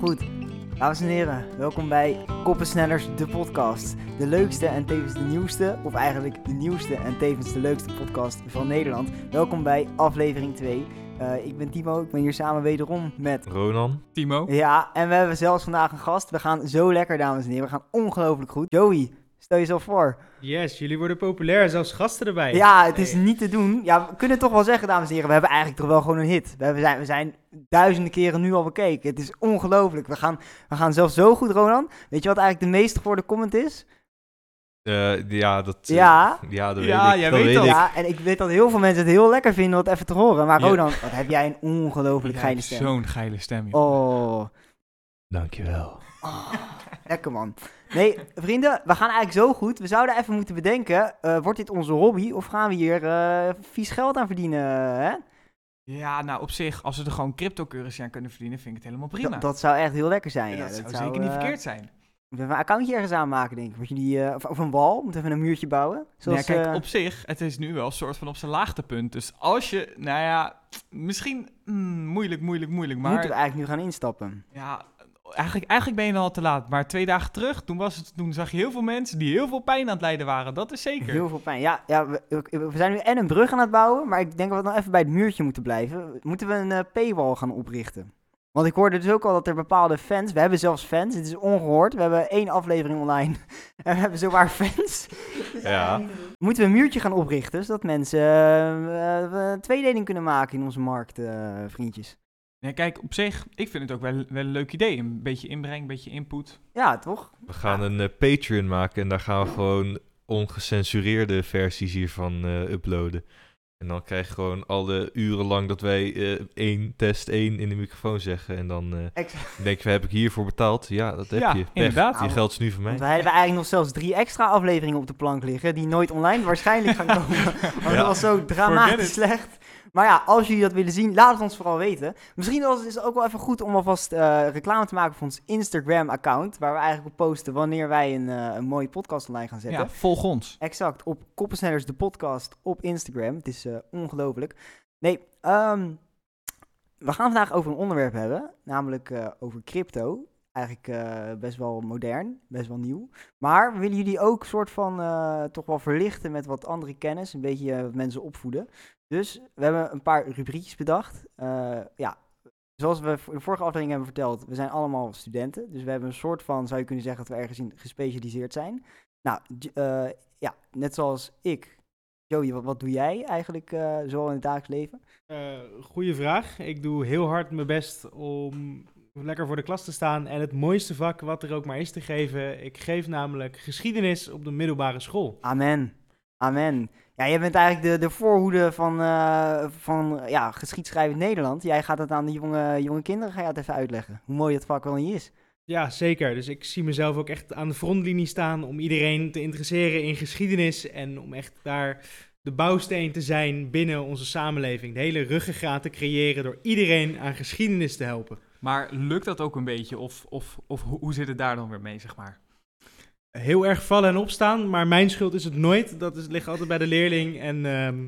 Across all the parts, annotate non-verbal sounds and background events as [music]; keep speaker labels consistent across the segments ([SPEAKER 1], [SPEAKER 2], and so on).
[SPEAKER 1] Goed, dames en heren, welkom bij Koppensnellers, de podcast. De leukste en tevens de nieuwste, of eigenlijk de nieuwste en tevens de leukste podcast van Nederland. Welkom bij aflevering 2. Uh, ik ben Timo, ik ben hier samen wederom met...
[SPEAKER 2] Ronan.
[SPEAKER 3] Timo.
[SPEAKER 1] Ja, en we hebben zelfs vandaag een gast. We gaan zo lekker, dames en heren. We gaan ongelooflijk goed. Joey, stel jezelf voor.
[SPEAKER 4] Yes, jullie worden populair, zelfs gasten erbij.
[SPEAKER 1] Ja, het is niet te doen. Ja, we kunnen toch wel zeggen, dames en heren, we hebben eigenlijk toch wel gewoon een hit. We, hebben, we, zijn, we zijn duizenden keren nu al bekeken. Het is ongelooflijk. We gaan, we gaan zelfs zo goed, Ronan. Weet je wat eigenlijk de meest gehoorde comment is?
[SPEAKER 2] Uh, ja, dat, uh,
[SPEAKER 1] ja.
[SPEAKER 2] ja, dat
[SPEAKER 3] ja,
[SPEAKER 2] weet ik.
[SPEAKER 3] Jij
[SPEAKER 2] dat
[SPEAKER 3] weet
[SPEAKER 2] weet
[SPEAKER 3] dat.
[SPEAKER 2] ik.
[SPEAKER 1] Ja, en ik weet dat heel veel mensen het heel lekker vinden om het even te horen. Maar
[SPEAKER 3] Ja.
[SPEAKER 1] Ronan, wat heb jij een ongelooflijk
[SPEAKER 3] Ja,
[SPEAKER 1] geile stem.
[SPEAKER 3] Zo'n geile stem. joh.
[SPEAKER 1] Oh.
[SPEAKER 2] Dankjewel.
[SPEAKER 1] Oh, lekker man. Nee, vrienden, we gaan eigenlijk zo goed. We zouden even moeten bedenken, eh, wordt dit onze hobby of gaan we hier eh, vies geld aan verdienen? Hè?
[SPEAKER 3] Ja, nou op zich, als we er gewoon cryptocurrency aan kunnen verdienen, vind ik het helemaal prima.
[SPEAKER 1] Dat, dat zou echt heel lekker zijn.
[SPEAKER 3] Ja,
[SPEAKER 1] Ja,
[SPEAKER 3] dat zou zeker niet
[SPEAKER 1] eh,
[SPEAKER 3] verkeerd zijn.
[SPEAKER 1] We hebben een accountje ergens aanmaken, denk ik. Moet je die, of, of een wal, moeten even een muurtje bouwen. Zoals,
[SPEAKER 3] ja, kijk, op zich, het is nu wel een soort van op zijn laagtepunt. Dus als je, nou ja, misschien mm, moeilijk, moeilijk, moeilijk. Maar
[SPEAKER 1] moeten we eigenlijk nu gaan instappen.
[SPEAKER 3] ja, eigenlijk, eigenlijk ben je dan al te laat. Maar twee dagen terug, toen, was het, toen zag je heel veel mensen die heel veel pijn aan het lijden waren. Dat is zeker.
[SPEAKER 1] Heel veel pijn. Ja, ja we, we zijn nu en een brug aan het bouwen, maar ik denk dat we nog even bij het muurtje moeten blijven. Moeten we een eh, paywall gaan oprichten? Want ik hoorde dus ook al dat er bepaalde fans, we hebben zelfs fans, het is ongehoord. We hebben één aflevering online [laughs] en we hebben zowaar [laughs] fans.
[SPEAKER 2] Ja.
[SPEAKER 1] Moeten we een muurtje gaan oprichten, zodat mensen een tweedeling kunnen maken in onze markt, eh, vriendjes.
[SPEAKER 3] Ja, kijk, op zich, ik vind het ook wel, wel een leuk idee. Een beetje inbreng, een beetje input.
[SPEAKER 1] Ja, toch?
[SPEAKER 2] We gaan een eh, Patreon maken en daar gaan we gewoon ongecensureerde versies hiervan eh, uploaden. En dan krijg je gewoon alle uren lang dat wij eh één, test één in de microfoon zeggen. En dan eh, denk je, heb ik hiervoor betaald? Ja, dat heb
[SPEAKER 3] Ja,
[SPEAKER 2] je. Pech.
[SPEAKER 3] inderdaad.
[SPEAKER 2] Je geld is nu van mij.
[SPEAKER 1] Want wij hebben eigenlijk nog zelfs drie extra afleveringen op de plank liggen, die nooit online waarschijnlijk gaan [laughs] komen. Want dat was zo dramatisch slecht. Maar ja, als jullie dat willen zien, laat het ons vooral weten. Misschien was het is ook wel even goed om alvast eh, reclame te maken voor ons Instagram-account, waar we eigenlijk op posten wanneer wij een, eh, een mooie podcast online gaan zetten.
[SPEAKER 3] Ja, volg ons.
[SPEAKER 1] Exact, op Koppensnellers de podcast op Instagram. Het is eh, ongelooflijk. Nee, ehm, we gaan vandaag over een onderwerp hebben, namelijk over crypto. Eigenlijk best wel modern, best wel nieuw. Maar we willen jullie ook soort van toch wel verlichten met wat andere kennis, een beetje wat mensen opvoeden. Dus we hebben een paar rubriekjes bedacht. Eh, ja, zoals we in de vorige aflevering hebben verteld, we zijn allemaal studenten. Dus we hebben een soort van, zou je kunnen zeggen, dat we ergens in gespecialiseerd zijn. Nou, eh, ja, net zoals ik. Joey, wat, wat doe jij eigenlijk eh, zo in het dagelijks leven?
[SPEAKER 4] Goeie vraag. Ik doe heel hard mijn best om lekker voor de klas te staan en het mooiste vak wat er ook maar is te geven. Ik geef namelijk geschiedenis op de middelbare school.
[SPEAKER 1] Amen. Amen. Ja, jij bent eigenlijk de, de voorhoede van, eh, van ja, geschiedschrijvend Nederland. Jij gaat het aan de jonge, jonge kinderen ga je het even uitleggen. Hoe mooi dat vak wel niet is.
[SPEAKER 4] Ja, zeker. Dus ik zie mezelf ook echt aan de frontlinie staan om iedereen te interesseren in geschiedenis en om echt daar de bouwsteen te zijn binnen onze samenleving. De hele ruggengraat te creëren door iedereen aan geschiedenis te helpen.
[SPEAKER 3] Maar lukt dat ook een beetje? Of, of, of hoe hoe zit het daar dan weer mee, zeg maar?
[SPEAKER 4] Heel erg vallen en opstaan, maar mijn schuld is het nooit. Dat is, ligt altijd bij de leerling en ehm,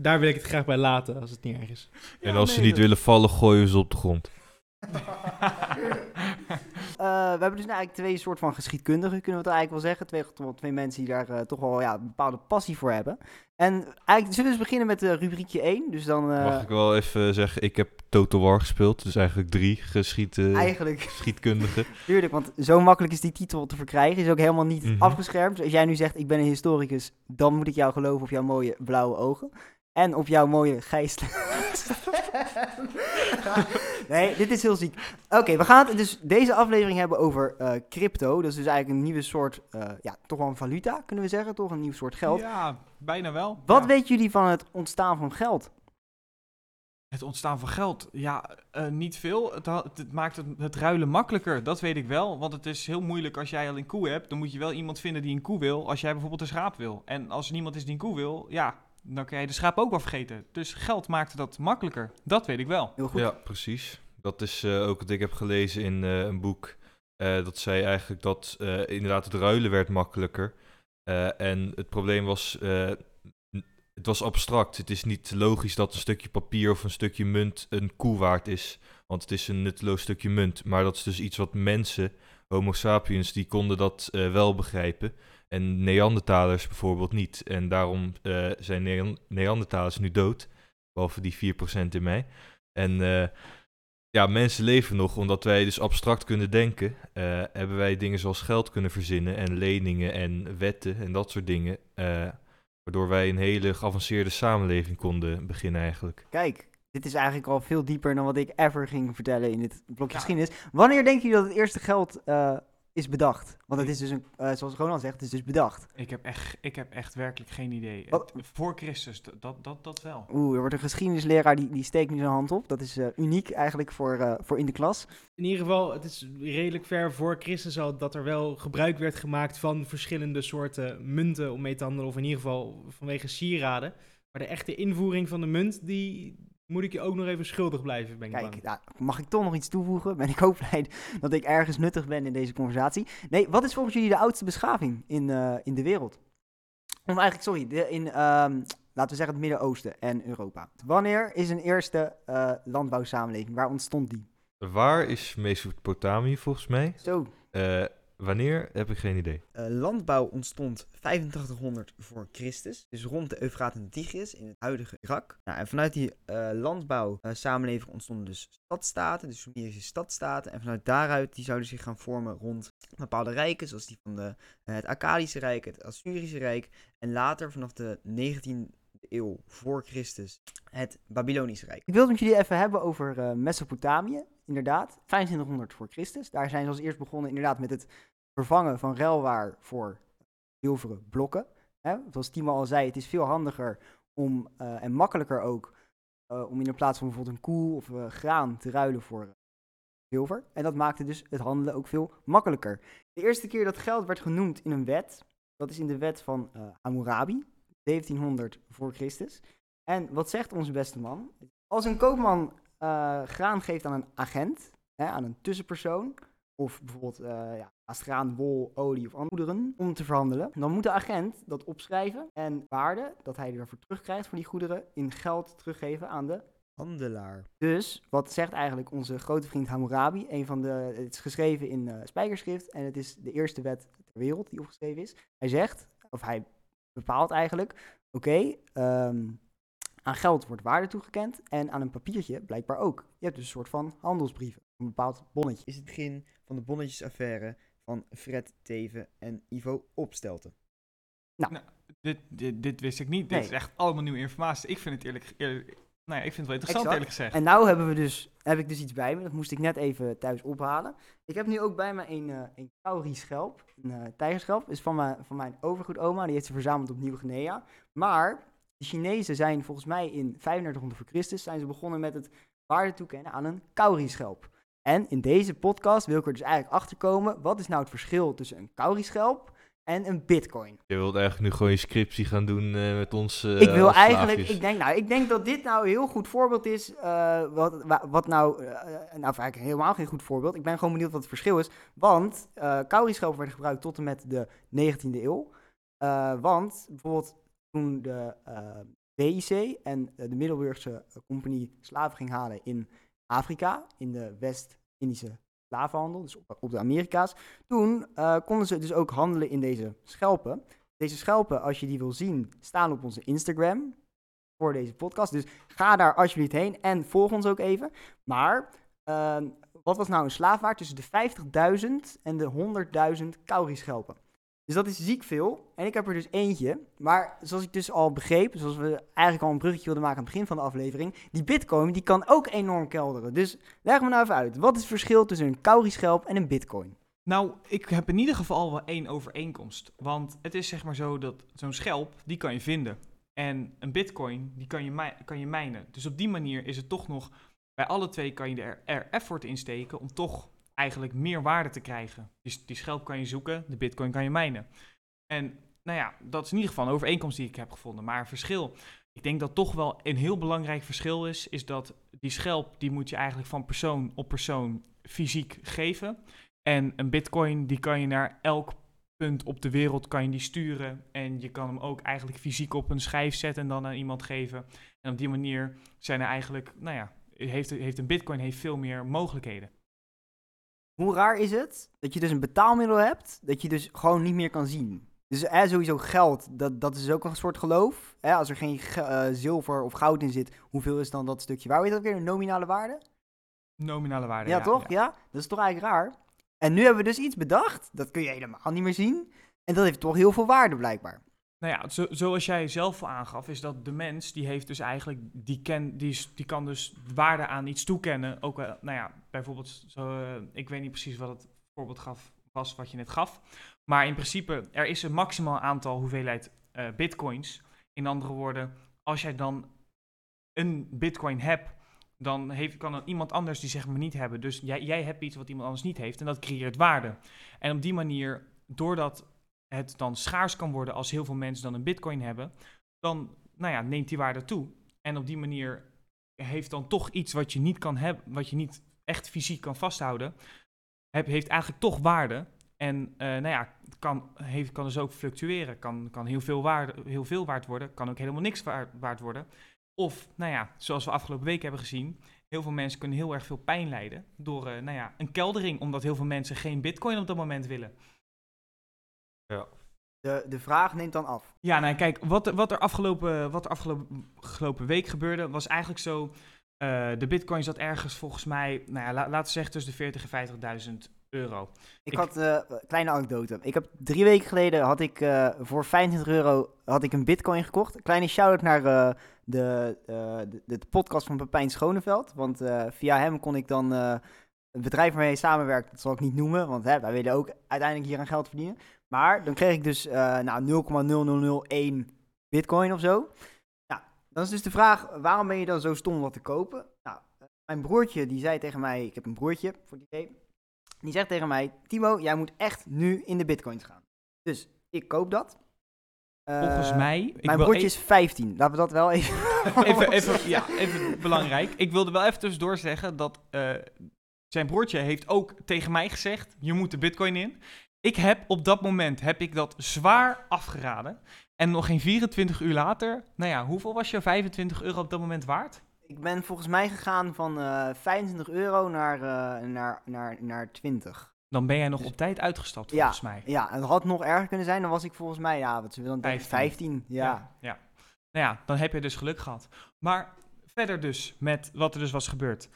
[SPEAKER 4] daar wil ik het graag bij laten als het niet erg is.
[SPEAKER 2] En
[SPEAKER 3] Ja,
[SPEAKER 2] als ze niet
[SPEAKER 3] dat-
[SPEAKER 2] willen vallen, gooien ze op de grond. [laughs]
[SPEAKER 1] Eh, we hebben dus eigenlijk twee soort van geschiedkundigen, kunnen we het eigenlijk wel zeggen. Twee, toch wel twee mensen die daar eh, toch wel ja, een bepaalde passie voor hebben. En eigenlijk zullen we eens beginnen met eh, rubriekje 1. Dus dan eh,
[SPEAKER 2] Mag ik wel even zeggen, ik heb Total War gespeeld. Dus eigenlijk drie geschied, eh,
[SPEAKER 1] eigenlijk, [laughs]
[SPEAKER 2] geschiedkundigen.
[SPEAKER 1] tuurlijk, want zo makkelijk is die titel te verkrijgen. Is ook helemaal niet
[SPEAKER 2] Mhm.
[SPEAKER 1] afgeschermd. Dus als jij nu zegt, ik ben een historicus, dan moet ik jou geloven op jouw mooie blauwe ogen. En op jouw mooie geest. [laughs] nee, dit is heel ziek. Oké, we gaan het dus deze aflevering hebben over eh, crypto. Dat is dus eigenlijk een nieuwe soort, eh, ja, toch wel een valuta, kunnen we zeggen. Toch een nieuw soort geld.
[SPEAKER 3] Ja, bijna wel.
[SPEAKER 1] Wat
[SPEAKER 3] Ja.
[SPEAKER 1] weten jullie van het ontstaan van geld?
[SPEAKER 3] Het ontstaan van geld, ja, eh, niet veel. Het, het maakt het, het ruilen makkelijker, dat weet ik wel. Want het is heel moeilijk als jij al een koe hebt. Dan moet je wel iemand vinden die een koe wil, als jij bijvoorbeeld een schaap wil. En als er niemand is die een koe wil, ja, dan kan je de schaap ook wel vergeten. Dus geld maakt dat makkelijker, dat weet ik wel.
[SPEAKER 1] Heel goed.
[SPEAKER 2] Ja, precies. Dat is eh, ook wat ik heb gelezen in eh, een boek. Eh, dat zei eigenlijk dat inderdaad het ruilen werd makkelijker. En het probleem was, het was abstract. Het is niet logisch dat een stukje papier of een stukje munt een koe waard is. Want het is een nutteloos stukje munt. Maar dat is dus iets wat mensen, Homo sapiens, die konden dat wel begrijpen. En Neandertalers bijvoorbeeld niet. En daarom zijn Nean- Neandertalers nu dood. Behalve die 4% in mij. En ja, mensen leven nog omdat wij dus abstract kunnen denken. eh, hebben wij dingen zoals geld kunnen verzinnen en leningen en wetten en dat soort dingen. eh, waardoor wij een hele geavanceerde samenleving konden beginnen eigenlijk.
[SPEAKER 1] Kijk, dit is eigenlijk al veel dieper dan wat ik ever ging vertellen in dit blokje
[SPEAKER 3] Ja.
[SPEAKER 1] geschiedenis. Wanneer denken jullie dat het eerste geld eh, is bedacht? Want het is dus, een, eh, zoals Ronald zegt, het is dus bedacht.
[SPEAKER 3] Ik heb echt, ik heb echt werkelijk geen idee.
[SPEAKER 1] Wat-
[SPEAKER 3] Voor Christus, dat, dat, dat wel.
[SPEAKER 1] Oeh, er wordt een geschiedenisleraar die, die steekt nu zijn hand op. Dat is eh, uniek eigenlijk voor, eh, voor in de klas.
[SPEAKER 4] In ieder geval, het is redelijk ver voor Christus al dat er wel gebruik werd gemaakt van verschillende soorten munten om mee te handelen. Of in ieder geval vanwege sieraden. Maar de echte invoering van de munt, die moet ik je ook nog even schuldig blijven, ben ik
[SPEAKER 1] Kijk,
[SPEAKER 4] bang.
[SPEAKER 1] nou, mag ik toch nog iets toevoegen? Ben ik [laughs] ook blij dat ik ergens nuttig ben in deze conversatie. Nee, wat is volgens jullie de oudste beschaving in, eh, in de wereld? Of eigenlijk, sorry, de, in, ehm, laten we zeggen het Midden-Oosten en Europa. Wanneer is een eerste eh, landbouwsamenleving? Waar ontstond die?
[SPEAKER 2] Waar is Mesopotamië volgens mij?
[SPEAKER 1] Zo,
[SPEAKER 2] Eh, wanneer heb ik geen idee.
[SPEAKER 5] Eh, landbouw ontstond 8500 voor Christus, dus rond de Eufraat en de Tigris in het huidige Irak. Nou, en vanuit die eh landbouwsamenleving ontstonden dus stadstaten, dus Sumerische stadstaten. En vanuit daaruit die zouden zich gaan vormen rond bepaalde rijken, zoals die van de, eh, het Akkadische Rijk, het Assyrische Rijk. En later vanaf de 19e eeuw voor Christus het Babylonische Rijk.
[SPEAKER 1] ik wil het met jullie even hebben over eh, Mesopotamië. Inderdaad, 2500 voor Christus. Daar zijn ze als eerst begonnen inderdaad met het vervangen van ruilwaar voor zilveren blokken. Hè? Zoals Timo al zei, het is veel handiger om, eh, en makkelijker ook eh, om in de plaats van bijvoorbeeld een koe of graan te ruilen voor zilver. En dat maakte dus het handelen ook veel makkelijker. De eerste keer dat geld werd genoemd in een wet, dat is in de wet van Hammurabi, 1700 voor Christus. En wat zegt onze beste man? Als een koopman eh, graan geeft aan een agent, hè, aan een tussenpersoon, of bijvoorbeeld eh ja, graan, wol, olie of andere goederen, om te verhandelen, dan moet de agent dat opschrijven en waarde dat hij ervoor terugkrijgt voor die goederen in geld teruggeven aan de
[SPEAKER 5] Handelaar.
[SPEAKER 1] dus wat zegt eigenlijk onze grote vriend Hammurabi? Een van de, het is geschreven in eh spijkerschrift en het is de eerste wet ter wereld die opgeschreven is. Hij zegt, of hij bepaalt eigenlijk, oké, ehm, aan geld wordt waarde toegekend en aan een papiertje blijkbaar ook. Je hebt dus een soort van handelsbrieven, een bepaald bonnetje.
[SPEAKER 5] Is het begin van de bonnetjesaffaire van Fred Teven en Ivo Opstelten.
[SPEAKER 3] Dit, dit, dit wist ik niet. Dit
[SPEAKER 1] Nee.
[SPEAKER 3] is echt allemaal nieuwe informatie. Ik vind het eerlijk, eerlijk nou ja, ik vind het wel interessant
[SPEAKER 1] Exact.
[SPEAKER 3] eerlijk gezegd.
[SPEAKER 1] En nou hebben we dus, heb ik dus iets bij me, dat moest ik net even thuis ophalen. Ik heb nu ook bij me een, eh een Kauri-schelp, een eh tijgerschelp. is van mijn, van mijn overgoedoma, die heeft ze verzameld op Nieuw-Guinea. Maar de Chinezen zijn volgens mij in 3500 voor Christus zijn ze begonnen met het waarde toekennen aan een Kauri-schelp. En in deze podcast wil ik er dus eigenlijk achter komen, wat is nou het verschil tussen een Kauri-schelp en een bitcoin?
[SPEAKER 2] Je wilt eigenlijk nu gewoon je scriptie gaan doen eh, met ons. eh,
[SPEAKER 1] ik wil eigenlijk, ik denk, nou, ik denk dat dit nou een heel goed voorbeeld is. eh, wat, wa- wat nou, nou, eigenlijk helemaal geen goed voorbeeld. Ik ben gewoon benieuwd wat het verschil is. Want uh, kaurischelpen werden gebruikt tot en met de 19e eeuw. Want bijvoorbeeld toen de WIC en de Middelburgse Compagnie slaven ging halen in Afrika, in de West-Indische slavenhandel, dus op, de Amerika's. Toen eh, konden ze dus ook handelen in deze schelpen. Deze schelpen, als je die wil zien, staan op onze Instagram voor deze podcast. Dus ga daar alsjeblieft heen en volg ons ook even. Maar ehm, wat was nou een slaafwaard tussen de 50.000 en de 100.000 kaurischelpen? Dus dat is ziek veel. En ik heb er dus eentje. Maar zoals ik dus al begreep, zoals we eigenlijk al een bruggetje wilden maken aan het begin van de aflevering, die bitcoin die kan ook enorm kelderen. Dus leg me nou even uit. Wat is het verschil tussen een kaurischelp en een bitcoin?
[SPEAKER 3] Nou, ik heb in ieder geval wel één overeenkomst. Want het is zeg maar zo dat zo'n schelp, die kan je vinden. En een bitcoin, die kan je, kan je mijnen. Dus op die manier is het toch nog... Bij alle twee kan je er, er effort in steken om toch eigenlijk meer waarde te krijgen. Dus die schelp kan je zoeken, de bitcoin kan je mijnen. En nou ja, dat is in ieder geval een overeenkomst die ik heb gevonden. Maar verschil, ik denk dat toch wel een heel belangrijk verschil is... is dat die schelp, die moet je eigenlijk van persoon op persoon fysiek geven... En een bitcoin, die kan je naar elk punt op de wereld kan je die sturen. En je kan hem ook eigenlijk fysiek op een schijf zetten en dan aan iemand geven. En op die manier zijn er eigenlijk, nou ja, heeft, heeft een bitcoin heeft veel meer mogelijkheden.
[SPEAKER 1] Hoe raar is het dat je dus een betaalmiddel hebt dat je dus gewoon niet meer kan zien? Dus eh, sowieso geld, dat, dat is ook een soort geloof. Als er geen ge- eh, zilver of goud in zit, hoeveel is dan dat stukje? Waar weet dat weer? Een nominale waarde?
[SPEAKER 3] Nominale waarde.
[SPEAKER 1] Ja, toch? Ja. Dat is toch eigenlijk raar? En nu hebben we dus iets bedacht, dat kun je helemaal niet meer zien. En dat heeft toch heel veel waarde blijkbaar.
[SPEAKER 3] Nou ja, zo, zoals jij zelf aangaf, is dat de mens, die heeft dus eigenlijk, die, ken, die, kan dus waarde aan iets toekennen. Ook, wel, nou ja, bijvoorbeeld, zo, eh, ik weet niet precies wat het voorbeeld gaf, was wat je net gaf. Maar in principe, er is een maximaal aantal hoeveelheid eh, bitcoins. In andere woorden, als jij dan een bitcoin hebt, dan heeft, kan er iemand anders die zeg maar niet hebben. Dus jij, jij hebt iets wat iemand anders niet heeft en dat creëert waarde. En op die manier, doordat het dan schaars kan worden als heel veel mensen dan een bitcoin hebben, dan nou ja, neemt die waarde toe. En op die manier heeft dan toch iets wat je niet kan hebben, wat je niet echt fysiek kan vasthouden, heb, heeft eigenlijk toch waarde. En eh, nou ja, kan, heeft, kan dus ook fluctueren. Kan, kan heel, veel waarde, heel veel waard worden, kan ook helemaal niks waard, waard worden. Of, nou ja, zoals we afgelopen week hebben gezien, heel veel mensen kunnen heel erg veel pijn lijden door eh, nou ja, een keldering, omdat heel veel mensen geen bitcoin op dat moment willen.
[SPEAKER 1] De, de vraag neemt dan af.
[SPEAKER 3] Ja, nou kijk, wat, er- wat er afgelopen, wat er afgelopen, afgelopen week gebeurde, was eigenlijk zo. eh, de bitcoin zat ergens volgens mij, nou ja, la- laten we zeggen tussen de 40 en 50.000 euro.
[SPEAKER 1] Ik,
[SPEAKER 3] Ik-
[SPEAKER 1] had eh, een kleine anekdote. Ik heb drie weken geleden had ik eh, voor 25 euro had ik een bitcoin gekocht. Een kleine shout-out naar eh, de, eh, de, de podcast van Pepijn Schoneveld. Want eh, via hem kon ik dan eh, het bedrijf waarmee hij samenwerkt, dat zal ik niet noemen. Want hè, wij willen ook uiteindelijk hier aan geld verdienen. Maar dan kreeg ik dus eh nou, 0,0001 bitcoin of zo. Nou, dan is dus de vraag, waarom ben je dan zo stom om wat te kopen? Nou, mijn broertje die zei tegen mij, ik heb een broertje voor die idee. Die zegt tegen mij, Timo, jij moet echt nu in de bitcoins gaan. Dus ik koop dat. Eh,
[SPEAKER 3] Volgens mij.
[SPEAKER 1] Mijn broertje is 15. Laten we dat wel even... [laughs]
[SPEAKER 3] even, even, ja, even belangrijk. Ik wilde wel even tussendoor zeggen dat eh, zijn broertje heeft ook tegen mij gezegd: je moet de bitcoin in. Ik heb op dat moment heb ik dat zwaar afgeraden. En nog geen 24 uur later, nou ja, hoeveel was je 25 euro op dat moment waard?
[SPEAKER 1] Ik ben volgens mij gegaan van eh 25 euro naar, eh, naar, naar, naar 20.
[SPEAKER 3] Dan ben jij nog
[SPEAKER 1] Dus-
[SPEAKER 3] op tijd uitgestapt,
[SPEAKER 1] Ja.
[SPEAKER 3] volgens mij.
[SPEAKER 1] Ja, het had nog erger kunnen zijn. Dan was ik volgens mij, ja, wat dan denken?
[SPEAKER 3] 15.
[SPEAKER 1] 15. Ja.
[SPEAKER 3] ja. Nou ja, dan heb je dus geluk gehad. Maar verder dus met wat er dus was gebeurd.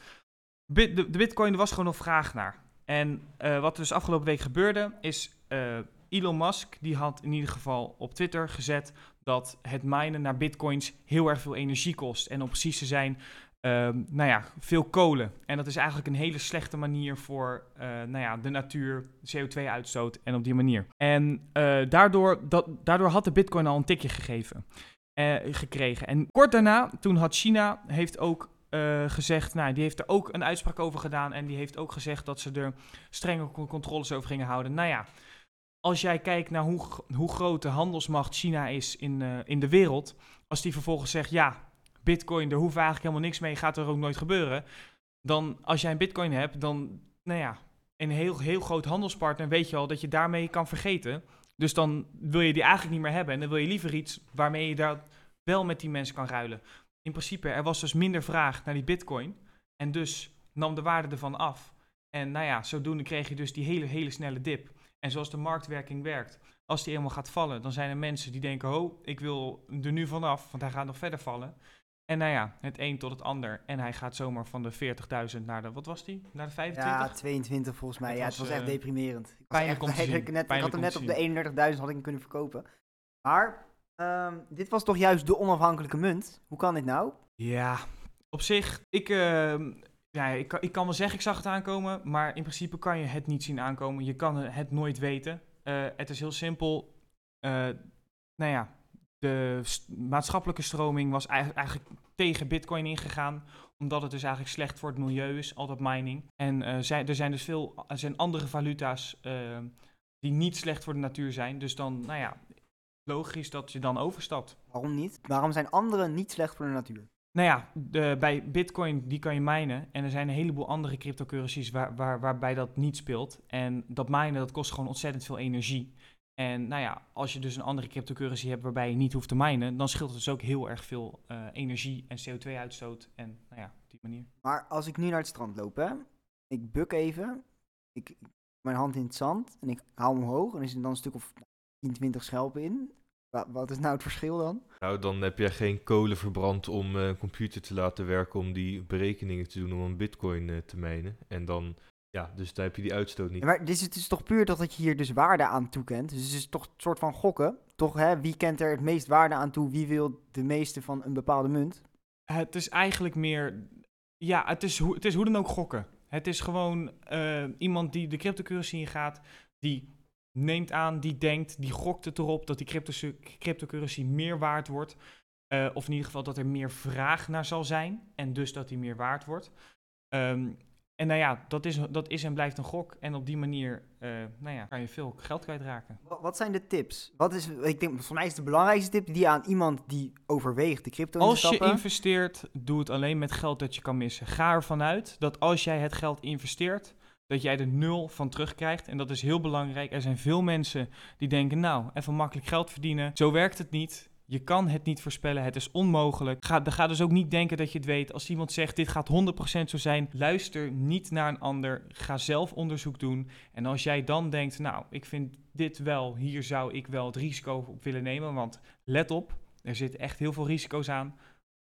[SPEAKER 3] Bit, de, de bitcoin, er was gewoon nog vraag naar. En eh, wat er dus afgelopen week gebeurde, is eh, Elon Musk, die had in ieder geval op Twitter gezet dat het minen naar bitcoins heel erg veel energie kost. En om precies te zijn, ehm, nou ja, veel kolen. En dat is eigenlijk een hele slechte manier voor eh, nou ja, de natuur, CO2-uitstoot en op die manier. En daardoor, dat, daardoor had de bitcoin al een tikje gegeven, gekregen. En kort daarna, toen had China heeft ook eh, gezegd, nou, die heeft er ook een uitspraak over gedaan. En die heeft ook gezegd dat ze er strenge co- controles over gingen houden. Nou ja, als jij kijkt naar hoe, hoe groot de handelsmacht China is in, eh, in de wereld. Als die vervolgens zegt, ja, bitcoin, daar hoeft eigenlijk helemaal niks mee, gaat er ook nooit gebeuren. Dan, als jij een bitcoin hebt, dan, nou ja, een heel, heel groot handelspartner weet je al dat je daarmee kan vergeten. Dus dan wil je die eigenlijk niet meer hebben. En dan wil je liever iets waarmee je daar wel met die mensen kan ruilen. In principe, er was dus minder vraag naar die bitcoin. En dus nam de waarde ervan af. En nou ja, zodoende kreeg je dus die hele, hele snelle dip. En zoals de marktwerking werkt, als die eenmaal gaat vallen, dan zijn er mensen die denken, oh, ik wil er nu vanaf, want hij gaat nog verder vallen. En nou ja, het een tot het ander. En hij gaat zomaar van de 40.000 naar de, wat was die? Naar de 25?
[SPEAKER 1] Ja, 22 volgens mij.
[SPEAKER 3] Het
[SPEAKER 1] ja,
[SPEAKER 3] was,
[SPEAKER 1] het was echt
[SPEAKER 3] eh,
[SPEAKER 1] deprimerend. Ik was echt [laughs] ik net, ik had hem net op de 31.000 had ik hem kunnen verkopen. Maar ehm, dit was toch juist de onafhankelijke munt. Hoe kan dit nou?
[SPEAKER 3] Ja, op zich, ik, ehm, ja, ik, ik kan wel zeggen, ik zag het aankomen, maar in principe kan je het niet zien aankomen. Je kan het nooit weten. Eh, het is heel simpel. Eh, nou ja, de maatschappelijke stroming was eigenlijk, tegen Bitcoin ingegaan, omdat het dus eigenlijk slecht voor het milieu is, al dat mining. En eh, er zijn dus veel, er zijn andere valuta's eh, die niet slecht voor de natuur zijn. Dus dan, nou ja, logisch dat je dan overstapt.
[SPEAKER 1] Waarom niet? Waarom zijn anderen niet slecht voor de natuur?
[SPEAKER 3] Nou ja, de, bij Bitcoin die kan je minen. En er zijn een heleboel andere cryptocurrencies waar, waar, waarbij dat niet speelt. En dat minen dat kost gewoon ontzettend veel energie. En nou ja, als je dus een andere cryptocurrency hebt waarbij je niet hoeft te minen, dan scheelt het dus ook heel erg veel eh, energie en CO2-uitstoot. En nou ja, op die manier.
[SPEAKER 1] Maar als ik nu naar het strand loop, hè, ik buk even, ik, mijn hand in het zand en ik haal hem omhoog en er zit dan een stuk of 10, 20 schelpen in. Wa- Wat is nou het verschil dan?
[SPEAKER 2] Nou, dan heb jij geen kolen verbrand om eh, een computer te laten werken om die berekeningen te doen om een bitcoin eh, te mijnen. En dan, ja, dus daar heb je die uitstoot niet.
[SPEAKER 1] Ja, maar dit is, het is toch puur dat dat je hier dus waarde aan toekent. Dus het is toch een soort van gokken. Toch, hè? Wie kent er het meest waarde aan toe? Wie wil de meeste van een bepaalde munt?
[SPEAKER 3] Het is eigenlijk meer, ja, het is, hoe, het is hoe dan ook gokken. Het is gewoon eh, iemand die de cryptocurrency ingaat, die neemt aan, die denkt, die gokt het erop dat die crypto cryptocurrency meer waard wordt. Eh, of in ieder geval dat er meer vraag naar zal zijn en dus dat die meer waard wordt. Ehm, en nou ja, dat is, dat is en blijft een gok. En op die manier eh, nou ja, kan je veel geld kwijtraken.
[SPEAKER 1] Wa- Wat zijn de tips? Wat is, ik denk, voor mij is de belangrijkste tip die aan iemand die overweegt de crypto
[SPEAKER 3] Als je investeert, doe het alleen met geld dat je kan missen. Ga ervan uit dat als jij het geld investeert, dat jij er nul van terugkrijgt. En dat is heel belangrijk. Er zijn veel mensen die denken, nou, even makkelijk geld verdienen. Zo werkt het niet. Je kan het niet voorspellen, het is onmogelijk. Ga, ga dus ook niet denken dat je het weet. Als iemand zegt, dit gaat 100% zo zijn, luister niet naar een ander. Ga zelf onderzoek doen. En als jij dan denkt, nou, ik vind dit wel, hier zou ik wel het risico op willen nemen. Want let op, er zitten echt heel veel risico's aan.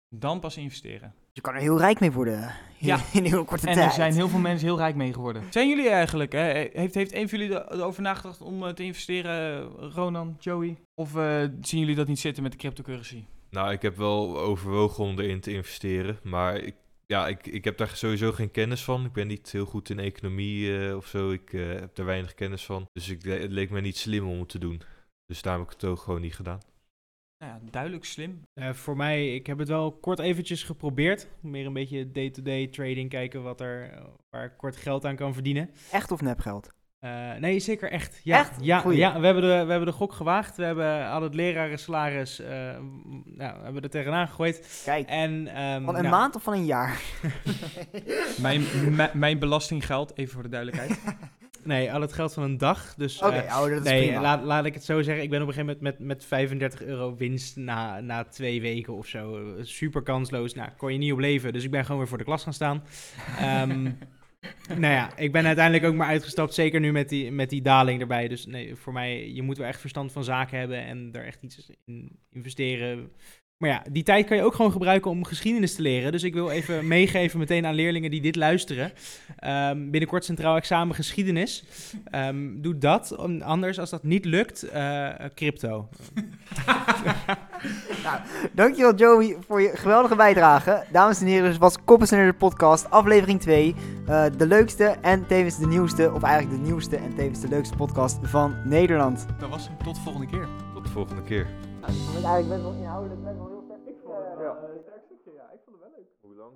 [SPEAKER 3] Dan pas investeren.
[SPEAKER 1] Je kan er heel rijk mee worden in,
[SPEAKER 3] Ja. [laughs]
[SPEAKER 1] in heel korte
[SPEAKER 3] En
[SPEAKER 1] tijd.
[SPEAKER 3] er zijn heel veel mensen heel rijk mee geworden. Zijn jullie eigenlijk, hè? heeft, heeft een van jullie er- erover nagedacht om eh, te investeren, eh, Ronan, Joey? Of eh, zien jullie dat niet zitten met de cryptocurrency?
[SPEAKER 2] Nou, ik heb wel overwogen om erin te investeren, maar ik, ja, ik, ik heb daar sowieso geen kennis van. Ik ben niet heel goed in economie eh, of zo. Ik eh, heb daar weinig kennis van. Dus ik, het leek me niet slim om het te doen. Dus daar heb ik het ook gewoon niet gedaan.
[SPEAKER 3] Nou ja, duidelijk slim.
[SPEAKER 4] Eh, voor mij, ik heb het wel kort eventjes geprobeerd. Meer een beetje day-to-day trading, kijken wat er, eh, waar ik kort geld aan kan verdienen.
[SPEAKER 1] Echt of nepgeld?
[SPEAKER 4] Eh, nee, zeker echt. Ja,
[SPEAKER 1] Echt?
[SPEAKER 4] Ja,
[SPEAKER 1] Goeie.
[SPEAKER 4] ja we, hebben de, we hebben de gok gewaagd. We hebben al het lerarensalaris eh, m- nou, we hebben er tegenaan gegooid.
[SPEAKER 1] Kijk,
[SPEAKER 4] En, ehm,
[SPEAKER 1] van een
[SPEAKER 4] nou,
[SPEAKER 1] maand of van een jaar? [laughs]
[SPEAKER 3] Mijn, mijn belastinggeld, even voor de duidelijkheid. [laughs]
[SPEAKER 4] Nee, al het geld van een dag. Dus
[SPEAKER 1] Oké,
[SPEAKER 4] eh,
[SPEAKER 1] oh, dat is
[SPEAKER 4] nee,
[SPEAKER 1] prima.
[SPEAKER 4] laat, laat ik het zo zeggen. Ik ben op een gegeven moment met, met 35 euro winst na, na twee weken of zo. Eh, Super kansloos. Nou, kon je niet op leven. Dus ik ben gewoon weer voor de klas gaan staan. Ehm, [laughs] nou ja, ik ben uiteindelijk ook maar uitgestapt. Zeker nu met die, met die daling erbij. Dus nee, voor mij, je moet wel echt verstand van zaken hebben. En er echt iets in investeren. Maar ja, die tijd kan je ook gewoon gebruiken om geschiedenis te leren. Dus ik wil even [laughs] meegeven meteen aan leerlingen die dit luisteren. Ehm, binnenkort centraal examen geschiedenis. Ehm, doe dat. Anders, als dat niet lukt, eh, crypto. [laughs]
[SPEAKER 1] Nou, dankjewel Joey voor je geweldige bijdrage. Dames en heren, dit was Koppensneder de podcast, aflevering 2. Eh, de leukste en tevens de nieuwste, of eigenlijk de nieuwste en tevens de leukste podcast van Nederland.
[SPEAKER 3] Dat was hem. Tot de volgende keer.
[SPEAKER 2] Tot de volgende keer.
[SPEAKER 1] Nou, ik vond het eigenlijk best wel inhoudelijk best wel heel sterk.
[SPEAKER 2] Hoe lang?